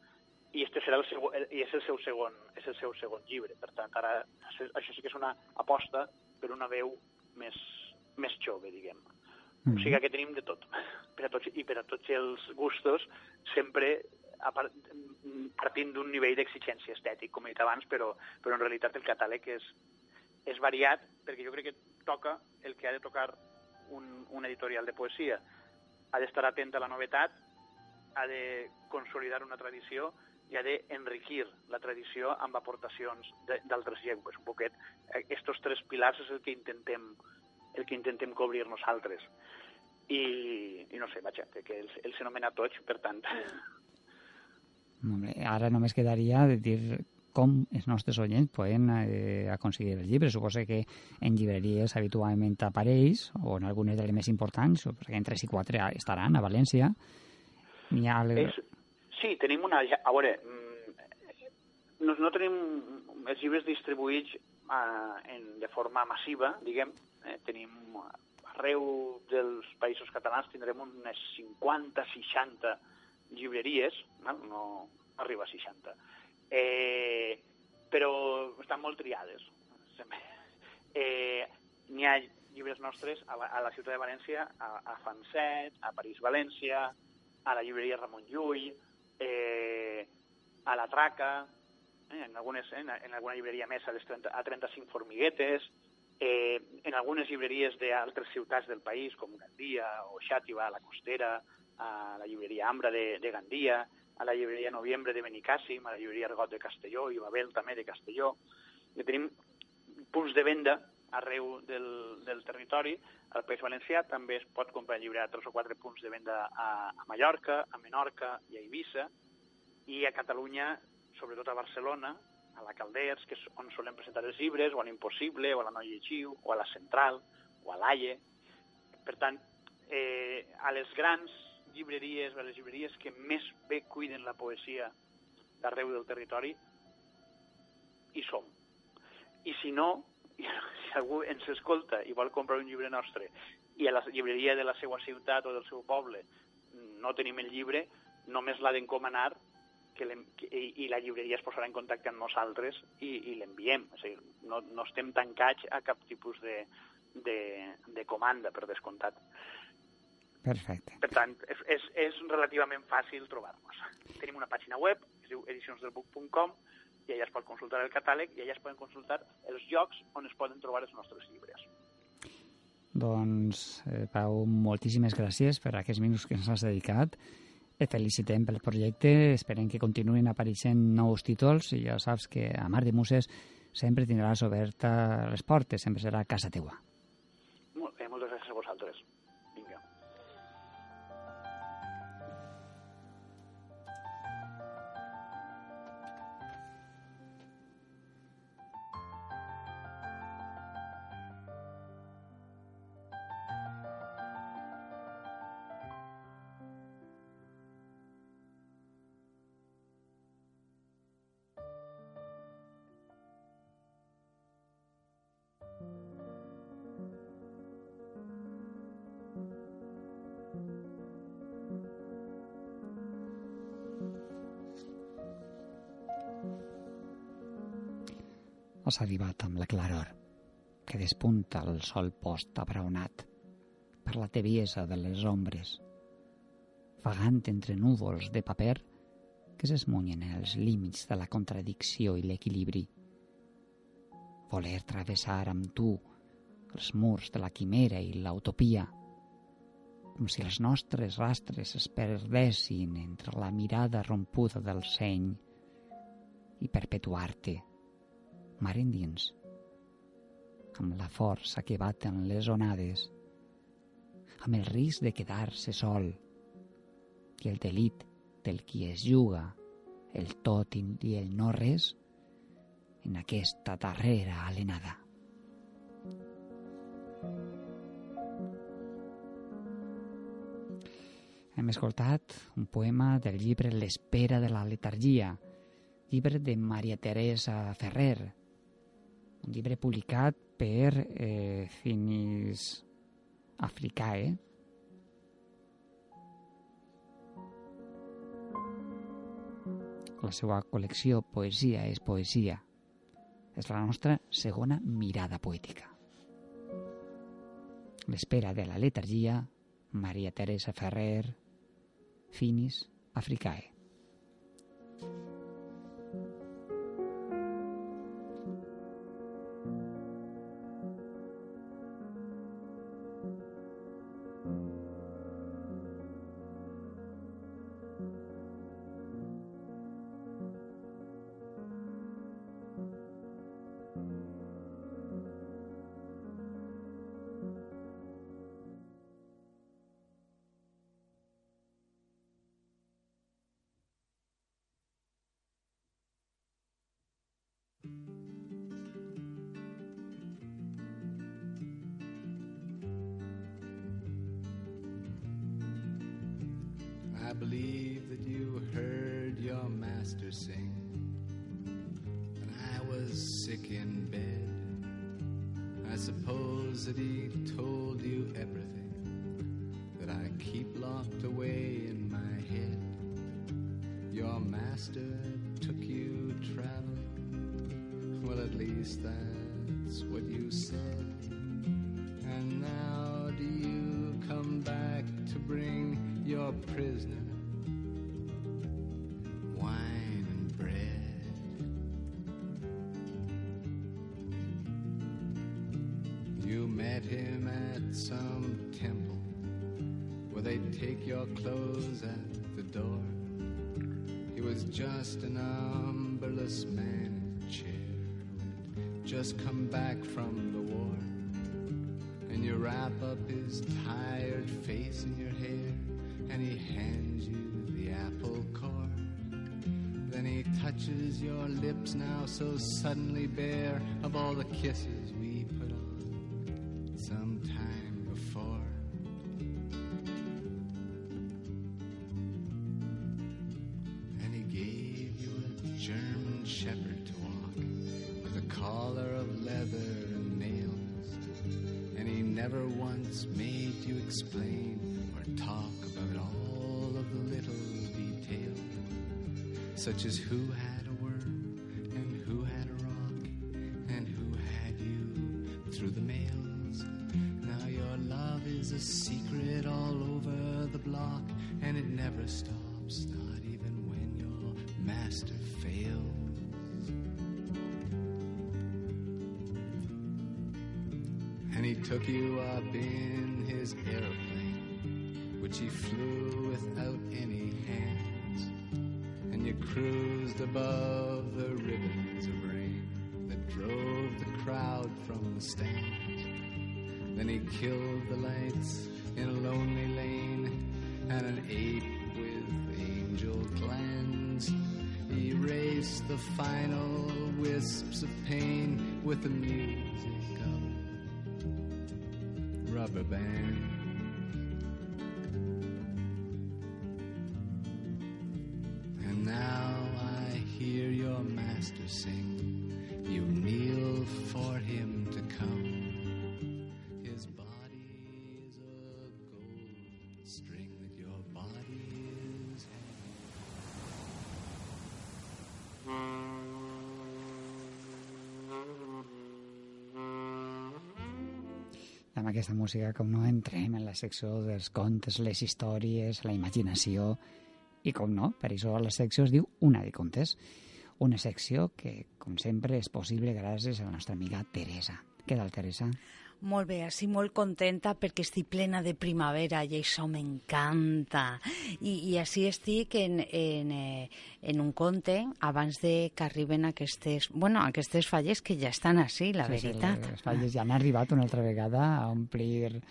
i este serà el seu, i és el seu segon és el seu segon llibre. Per tant, ara això sí que és una aposta per una veu més, més jove, diguem. Mm. O sigui que tenim de tot. Per a tots, I per a tots els gustos, sempre a part, partint d'un nivell d'exigència estètic, com he dit abans, però, però en realitat el catàleg és, és variat, perquè jo crec que toca el que ha de tocar un, un editorial de poesia. Ha d'estar atent a la novetat, ha de consolidar una tradició i ha d'enriquir la tradició amb aportacions d'altres llengües. Un poquet, aquests tres pilars és el que intentem, el que intentem cobrir nosaltres. I, i no sé, vaja, que, que els, els anomena tots, per tant... Bé. Ara només quedaria de dir com els nostres oients poden eh, aconseguir el llibre. Suposo que en llibreries habitualment apareix, o en algunes de les més importants, perquè en 3 i 4 estaran a València. N'hi ha... El... És, sí, tenim una... A veure, no, no tenim els llibres distribuïts uh, en, de forma massiva, diguem. Eh, tenim arreu dels països catalans tindrem unes 50-60 llibreries, no, no arriba a 60, eh, però estan molt triades. Eh, N'hi ha llibres nostres a la, a la ciutat de València, a, a Fanset, a París-València, a la llibreria Ramon Llull, eh, a la Traca, eh, en, algunes, en, en alguna llibreria més a, les 30, a 35 formiguetes, eh, en algunes llibreries d'altres ciutats del país, com Gandia o Xàtiva, a la Costera, a la llibreria Ambra de, de Gandia, a la llibreria Noviembre de Benicàssim, a la llibreria Argot de Castelló i Babel també de Castelló. I tenim punts de venda arreu del, del territori. Al País Valencià també es pot comprar llibre a tres o quatre punts de venda a, a Mallorca, a Menorca i a Eivissa, i a Catalunya, sobretot a Barcelona, a la Calders, que és on solen presentar els llibres, o a l'Impossible, o a la Noia Xiu, o a la Central, o a l'Aie. Per tant, eh, a les grans llibreries, a les llibreries que més bé cuiden la poesia d'arreu del territori, hi som. I si no, si algú ens escolta i vol comprar un llibre nostre i a la llibreria de la seva ciutat o del seu poble no tenim el llibre, només l'ha d'encomanar que que, i, i la llibreria es posarà en contacte amb nosaltres i, i l'enviem. És a dir, no, no estem tancats a cap tipus de, de, de comanda, per descomptat. Perfecte. Per tant, és, és, és relativament fàcil trobar-nos. Tenim una pàgina web, es diu edicionsdelbook.com, i allà es pot consultar el catàleg i allà es poden consultar els llocs on es poden trobar els nostres llibres. Doncs, eh, Pau, moltíssimes gràcies per aquests minuts que ens has dedicat. Et felicitem pel projecte, esperem que continuïn apareixent nous títols i ja saps que a Mar de Muses sempre tindràs oberta les portes, sempre serà casa teua. Has arribat amb la claror, que despunta el sol post abraonat per la tebiesa de les ombres, vagant entre núvols de paper que s'esmunyen els límits de la contradicció i l'equilibri. Voler travessar amb tu els murs de la quimera i l'utopia, com si els nostres rastres es perdessin entre la mirada rompuda del seny i perpetuar-te, mar endins, amb la força que baten les onades, amb el risc de quedar-se sol i el delit del qui es juga el tot i el no res en aquesta darrera alenada. Hem escoltat un poema del llibre L'espera de la letargia, llibre de Maria Teresa Ferrer, un llibre publicat per eh, Finis Africae, la seva col·lecció Poesia és poesia. És la nostra segona mirada poètica. L'espera de la letargia, Maria Teresa Ferrer, Finis Africae. Some temple where they take your clothes at the door. He was just an umberless man in a chair just come back from the war. And you wrap up his tired face in your hair, and he hands you the apple core. Then he touches your lips now so suddenly bare of all the kisses such as who had a worm and who had a rock and who had you through the mails. Now your love is a secret all over the block, and it never stops, not even when your master fails. And he took you up in his aeroplane, which he flew without any hands. You cruised above the ribbons of rain that drove the crowd from the stands. Then he killed the lights in a lonely lane, and an ape with angel glands. He erased the final wisps of pain with the music of rubber band. master sing, you kneel for him to come. His body is a gold string that your body is hanging. amb aquesta música com no entrem en la secció dels contes, les històries, la imaginació i com no, per això la secció es diu Una de contes. Una secció que, com sempre, és possible gràcies a la nostra amiga Teresa. Què tal, Teresa? Molt bé, així molt contenta perquè estic plena de primavera i això m'encanta. I, I així estic en, en, eh, en un conte abans de que arriben aquestes, bueno, aquestes falles que ja estan així, la Sí, sí, veritat. les falles ja han arribat una altra vegada a omplir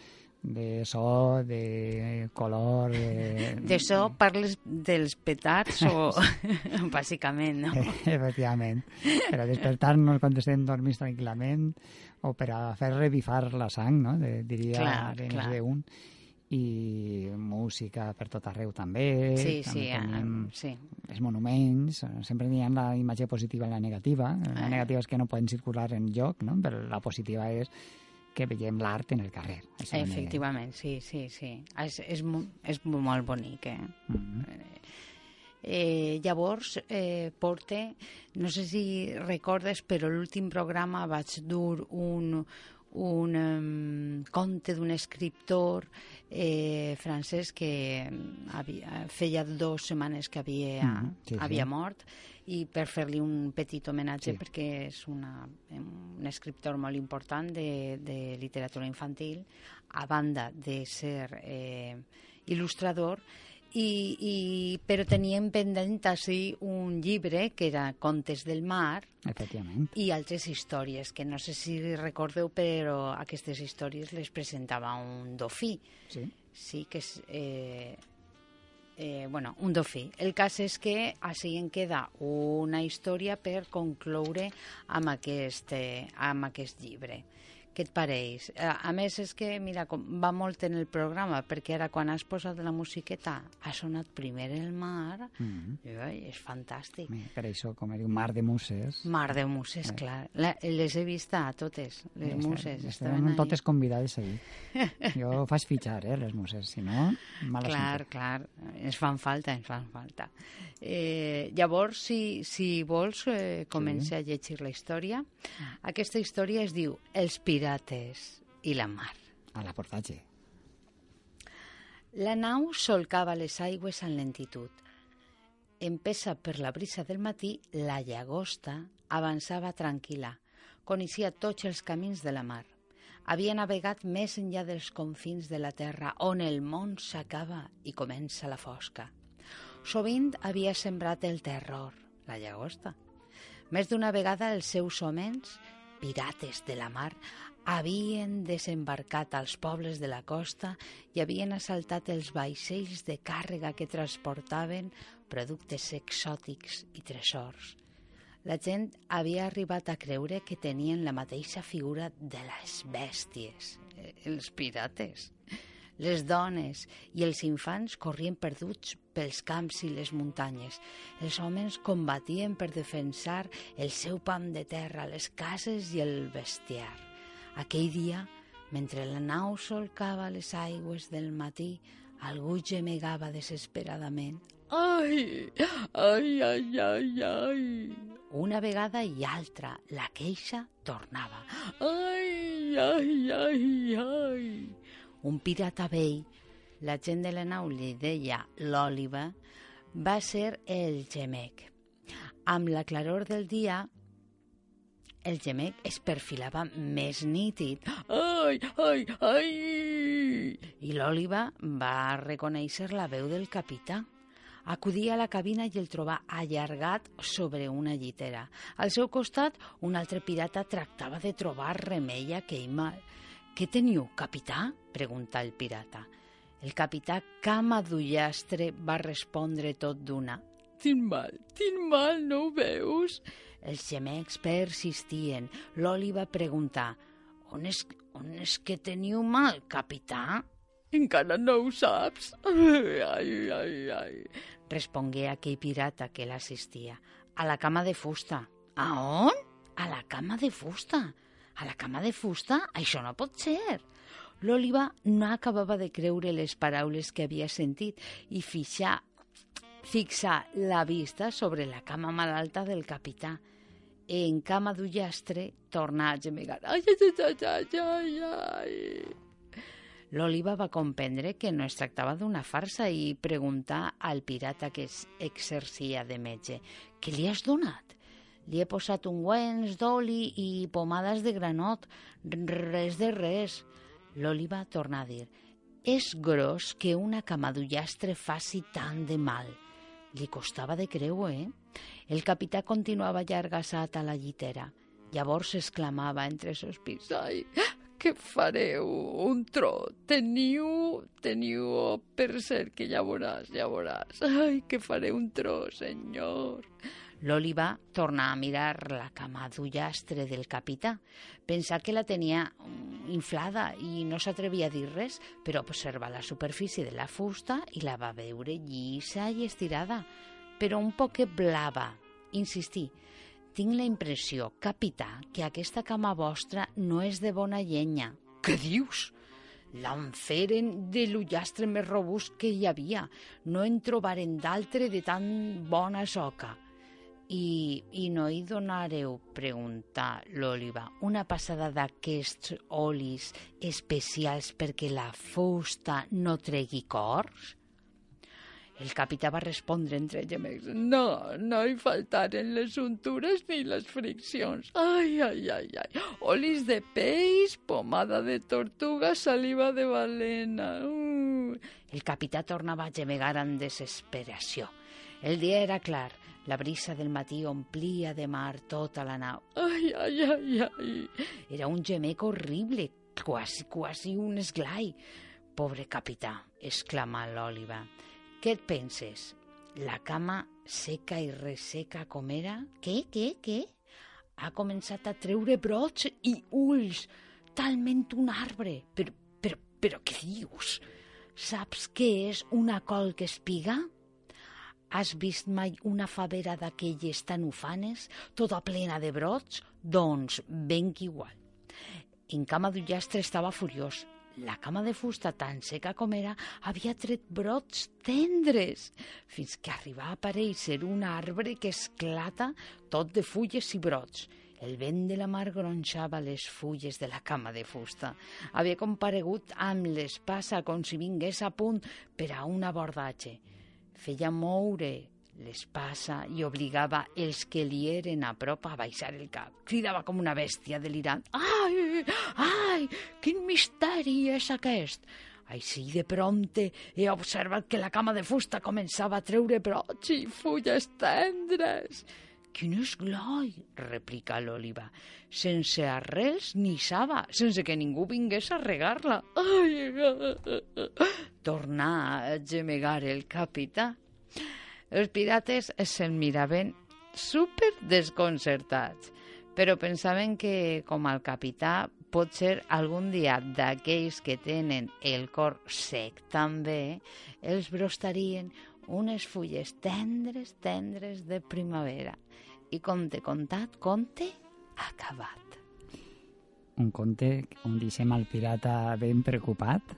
de so, de color... De... D'això parles dels petards o... bàsicament, no? Efectivament. Per a despertar-nos quan estem dormits tranquil·lament o per a fer revifar la sang, no? De, diria Clar, Arenas clar. de un. I música per tot arreu també. Sí, també sí, tenim ah, sí. els monuments, sempre n'hi ha la imatge positiva i la negativa. La Eh. negativa és que no poden circular en lloc, no? però la positiva és que veiem l'art en el carrer. Efectivament, sí, sí, sí. És, és, és molt bonic, eh? Mhm. Eh, llavors, eh, Porte, no sé si recordes, però l'últim programa vaig dur un, un um, conte d'un escriptor eh, francès que mm, havia, feia dues setmanes que havia, Mhm, sí, sí. havia mort i per fer-li un petit homenatge Sí. perquè és una, un escriptor molt important de, de literatura infantil a banda de ser eh, il·lustrador i, i, però teníem pendent així un llibre que era Contes del mar Efectivament. i altres històries, que no sé si recordeu, però aquestes històries les presentava un dofí. Sí. Sí, que és... Eh, eh, bueno, un dofí. El cas és que així en queda una història per concloure amb aquest, eh, amb aquest llibre. Què et pareix? A, més, és que, mira, com va molt en el programa, perquè ara quan has posat la musiqueta ha sonat primer el mar, Mhm. i, oi, és fantàstic. Bé, Per això, com diu, mar de muses. Mar de muses, clar. La, les he vist a totes, les Estan- muses. Estaven totes convidades a dir. Jo faig fitxar, eh, les muses, si no, mal Clar, clar, ens fan falta, ens fan falta. Eh, llavors, si, si vols, eh, comença a llegir la història. Aquesta història es diu Els pirates i la mar. A l'aportatge. La nau solcava les aigües en lentitud. Empesa per la brisa del matí, la llagosta avançava tranquil·la. Coneixia tots els camins de la mar. Havia navegat més enllà dels confins de la terra, on el món s'acaba i comença la fosca. Sovint havia sembrat el terror, la llagosta. Més d'una vegada els seus homes, pirates de la mar, havien desembarcat als pobles de la costa i havien assaltat els vaixells de càrrega que transportaven productes exòtics i tresors. La gent havia arribat a creure que tenien la mateixa figura de les bèsties, eh, els pirates. Les dones i els infants corrien perduts pels camps i les muntanyes. Els homes combatien per defensar el seu pam de terra, les cases i el bestiar. Aquell dia, mentre la nau solcava les aigües del matí, algú gemegava desesperadament. Ai, ai, ai, ai, ai. Una vegada i altra, la queixa tornava. Ai, ai, ai, ai. Un pirata vell, la gent de la nau li deia l'òliva, va ser el gemec. Amb la claror del dia, el gemec es perfilava més nítid. Ai, ai, ai! I l'òliva va reconèixer la veu del capità. Acudia a la cabina i el trobà allargat sobre una llitera. Al seu costat, un altre pirata tractava de trobar remei a aquell mal. «Què teniu, capità?», preguntà el pirata. El capità Cama d'Ullastre va respondre tot d'una. «Tinc mal, tinc mal, no ho veus?». Els gemecs persistien. L'Oli va preguntar «On és, on és que teniu mal, capità?» «Encara no ho saps?» «Ai, ai, ai, ai», respongué aquell pirata que l'assistia. «A la cama de fusta». «A on?» «A la cama de fusta». «A la cama de fusta? Això no pot ser». L'Òliva no acabava de creure les paraules que havia sentit i fixar, fixar la vista sobre la cama malalta del capità. En cama d'ullastre torna a gemegar. Ai, ai, ai, ai, ai, ai. L'Oliva va comprendre que no es tractava d'una farsa i preguntar al pirata que es exercia de metge «Què li has donat?» Li he posat ungüents d'oli i pomades de granot, res de res. L'Oliva torna a dir «És gros que una cama d'ullastre faci tant de mal». Li costava de creure, eh? El capità continuava allargassat a la llitera. Llavors exclamava entre sospirs «Ai, què fareu? Un tro? Teniu, teniu per ser que ja veuràs, ja veuràs. Ai, què faré un tro, senyor? L'Oliva torna a mirar la cama d'ullastre del capità. Pensà que la tenia mm, inflada i no s'atrevia a dir res, però observa la superfície de la fusta i la va veure llisa i estirada, però un poc blava. Insistí, tinc la impressió, capità, que aquesta cama vostra no és de bona llenya. Què dius? L'han feren de l'ullastre més robust que hi havia. No en trobaren d'altre de tan bona soca. I, I no hi donareu, preguntar l'Oliva, una passada d'aquests olis especials perquè la fusta no tregui cors? El capità va respondre entre gemecs. No, no hi faltaren les untures ni les friccions. Ai, ai, ai, ai. Olis de peix, pomada de tortuga, saliva de balena. Uh. El capità tornava a gemegar amb desesperació. El dia era clar. La brisa del matí omplia de mar tota la nau. Ai, ai, ai, ai. Era un gemec horrible, quasi, quasi un esglai. Pobre capità, exclama l'Òliva. Què et penses? La cama seca i resseca com era? Què, què, què? Ha començat a treure brots i ulls, talment un arbre. Però, però, però què dius? Saps què és una col que espiga? Has vist mai una favera d'aquelles tan ufanes, tota plena de brots? Doncs ben que igual. En cama d'ullastre estava furiós. La cama de fusta, tan seca com era, havia tret brots tendres, fins que arriba a aparèixer un arbre que esclata tot de fulles i brots. El vent de la mar gronxava les fulles de la cama de fusta. Havia comparegut amb l'espasa com si vingués a punt per a un abordatge feia moure l'espasa i obligava els que li eren a prop a baixar el cap. Cridava com una bèstia delirant. Ai, ai, quin misteri és aquest! Així de prompte he observat que la cama de fusta començava a treure brots i fulles tendres. Quin esgloi, replica l'Oliva, sense arrels ni saba, sense que ningú vingués a regar-la. Ai, tornar a gemegar el capità. Els pirates se'n miraven super desconcertats, però pensaven que, com el capità, pot ser algun dia d'aquells que tenen el cor sec també, els brostarien unes fulles tendres, tendres de primavera. I conte contat, conte acabat. Un conte on deixem el pirata ben preocupat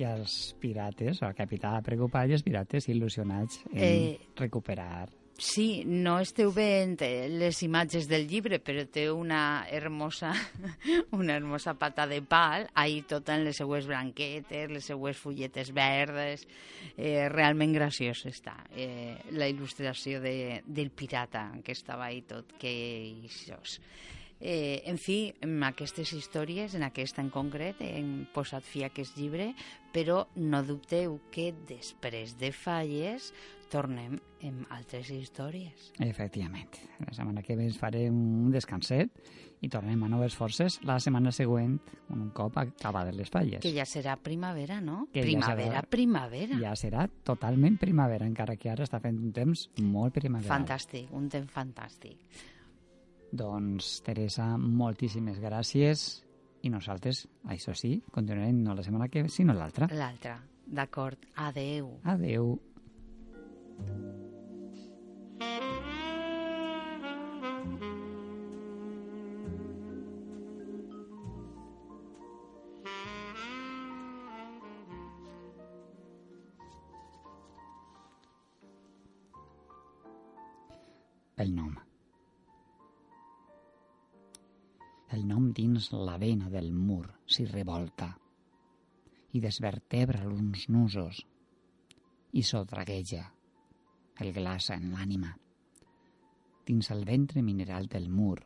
i els pirates, el capità preocupat i els pirates il·lusionats en eh, recuperar Sí, no esteu veient les imatges del llibre, però té una hermosa, una hermosa pata de pal, ahí tot en les seues branquetes, les seues fulletes verdes, eh, realment graciós està. Eh, la il·lustració de, del pirata, que estava ahí tot queixós. Eh, en fi, en aquestes històries, en aquesta en concret, hem posat fi a aquest llibre, però no dubteu que després de falles tornem amb altres històries. Efectivament. La setmana que ve farem un descanset i tornem a noves forces la setmana següent, un cop acabades les falles. Que ja serà primavera, no? Que primavera, ja serà, primavera. Ja serà totalment primavera, encara que ara està fent un temps molt primavera. Fantàstic, un temps fantàstic. Doncs, Teresa, moltíssimes gràcies i nosaltres, això sí, continuarem no la setmana que ve, sinó l'altra. L'altra, d'acord. Adeu. Adeu. El nom. el nom dins la vena del mur s'hi revolta i desvertebra uns nusos i sotragueja el glaça en l'ànima. Dins el ventre mineral del mur,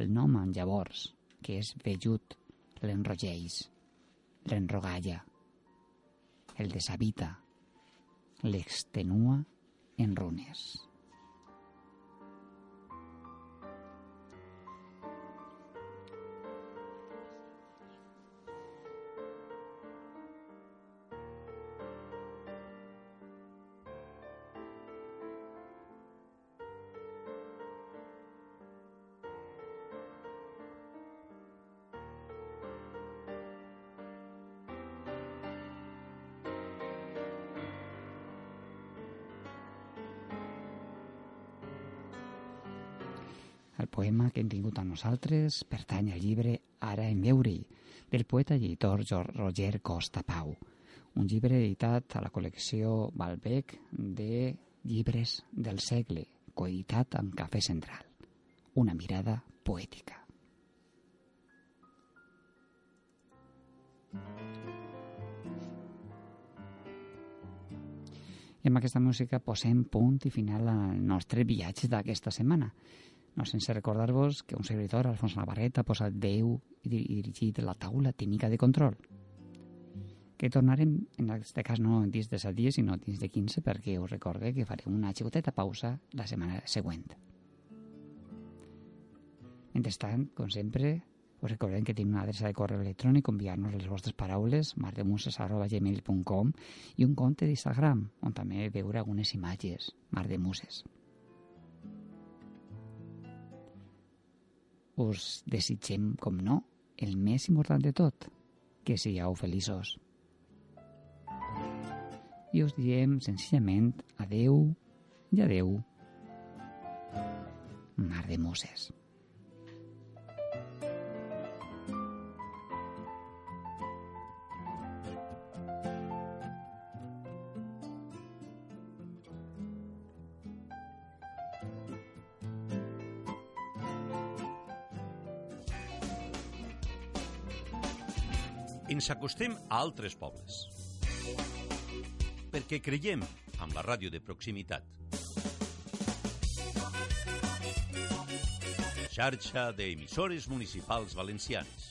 el nom en llavors, que és vellut, l'enrogeix, l'enrogalla, el deshabita, l'extenua en runes. Nosaltres pertany al llibre Ara en veure del poeta i editor Roger Costa Pau, un llibre editat a la col·lecció Balbec de llibres del segle, coeditat amb Cafè Central. Una mirada poètica. I amb aquesta música posem punt i final al nostre viatge d'aquesta setmana no sense recordar-vos que un servidor, Alfons Navarret, ha posat Déu i dirigit la taula tècnica de control. Que tornarem, en aquest cas no dins de 7 dies, sinó dins de 15, perquè us recorde que farem una xicoteta pausa la setmana següent. Mentrestant, com sempre, us recordem que tenim una adreça de correu electrònic enviar-nos les vostres paraules mardemuses.gmail.com i un compte d'Instagram on també veure algunes imatges, mardemuses. Us desitgem, com no, el més important de tot, que sigueu feliços. I us diem senzillament adeu i adeu. Mar de Moses. Ens acostem a altres pobles. Perquè creiem amb la ràdio de proximitat. Xarxa d'emissores municipals valencianes.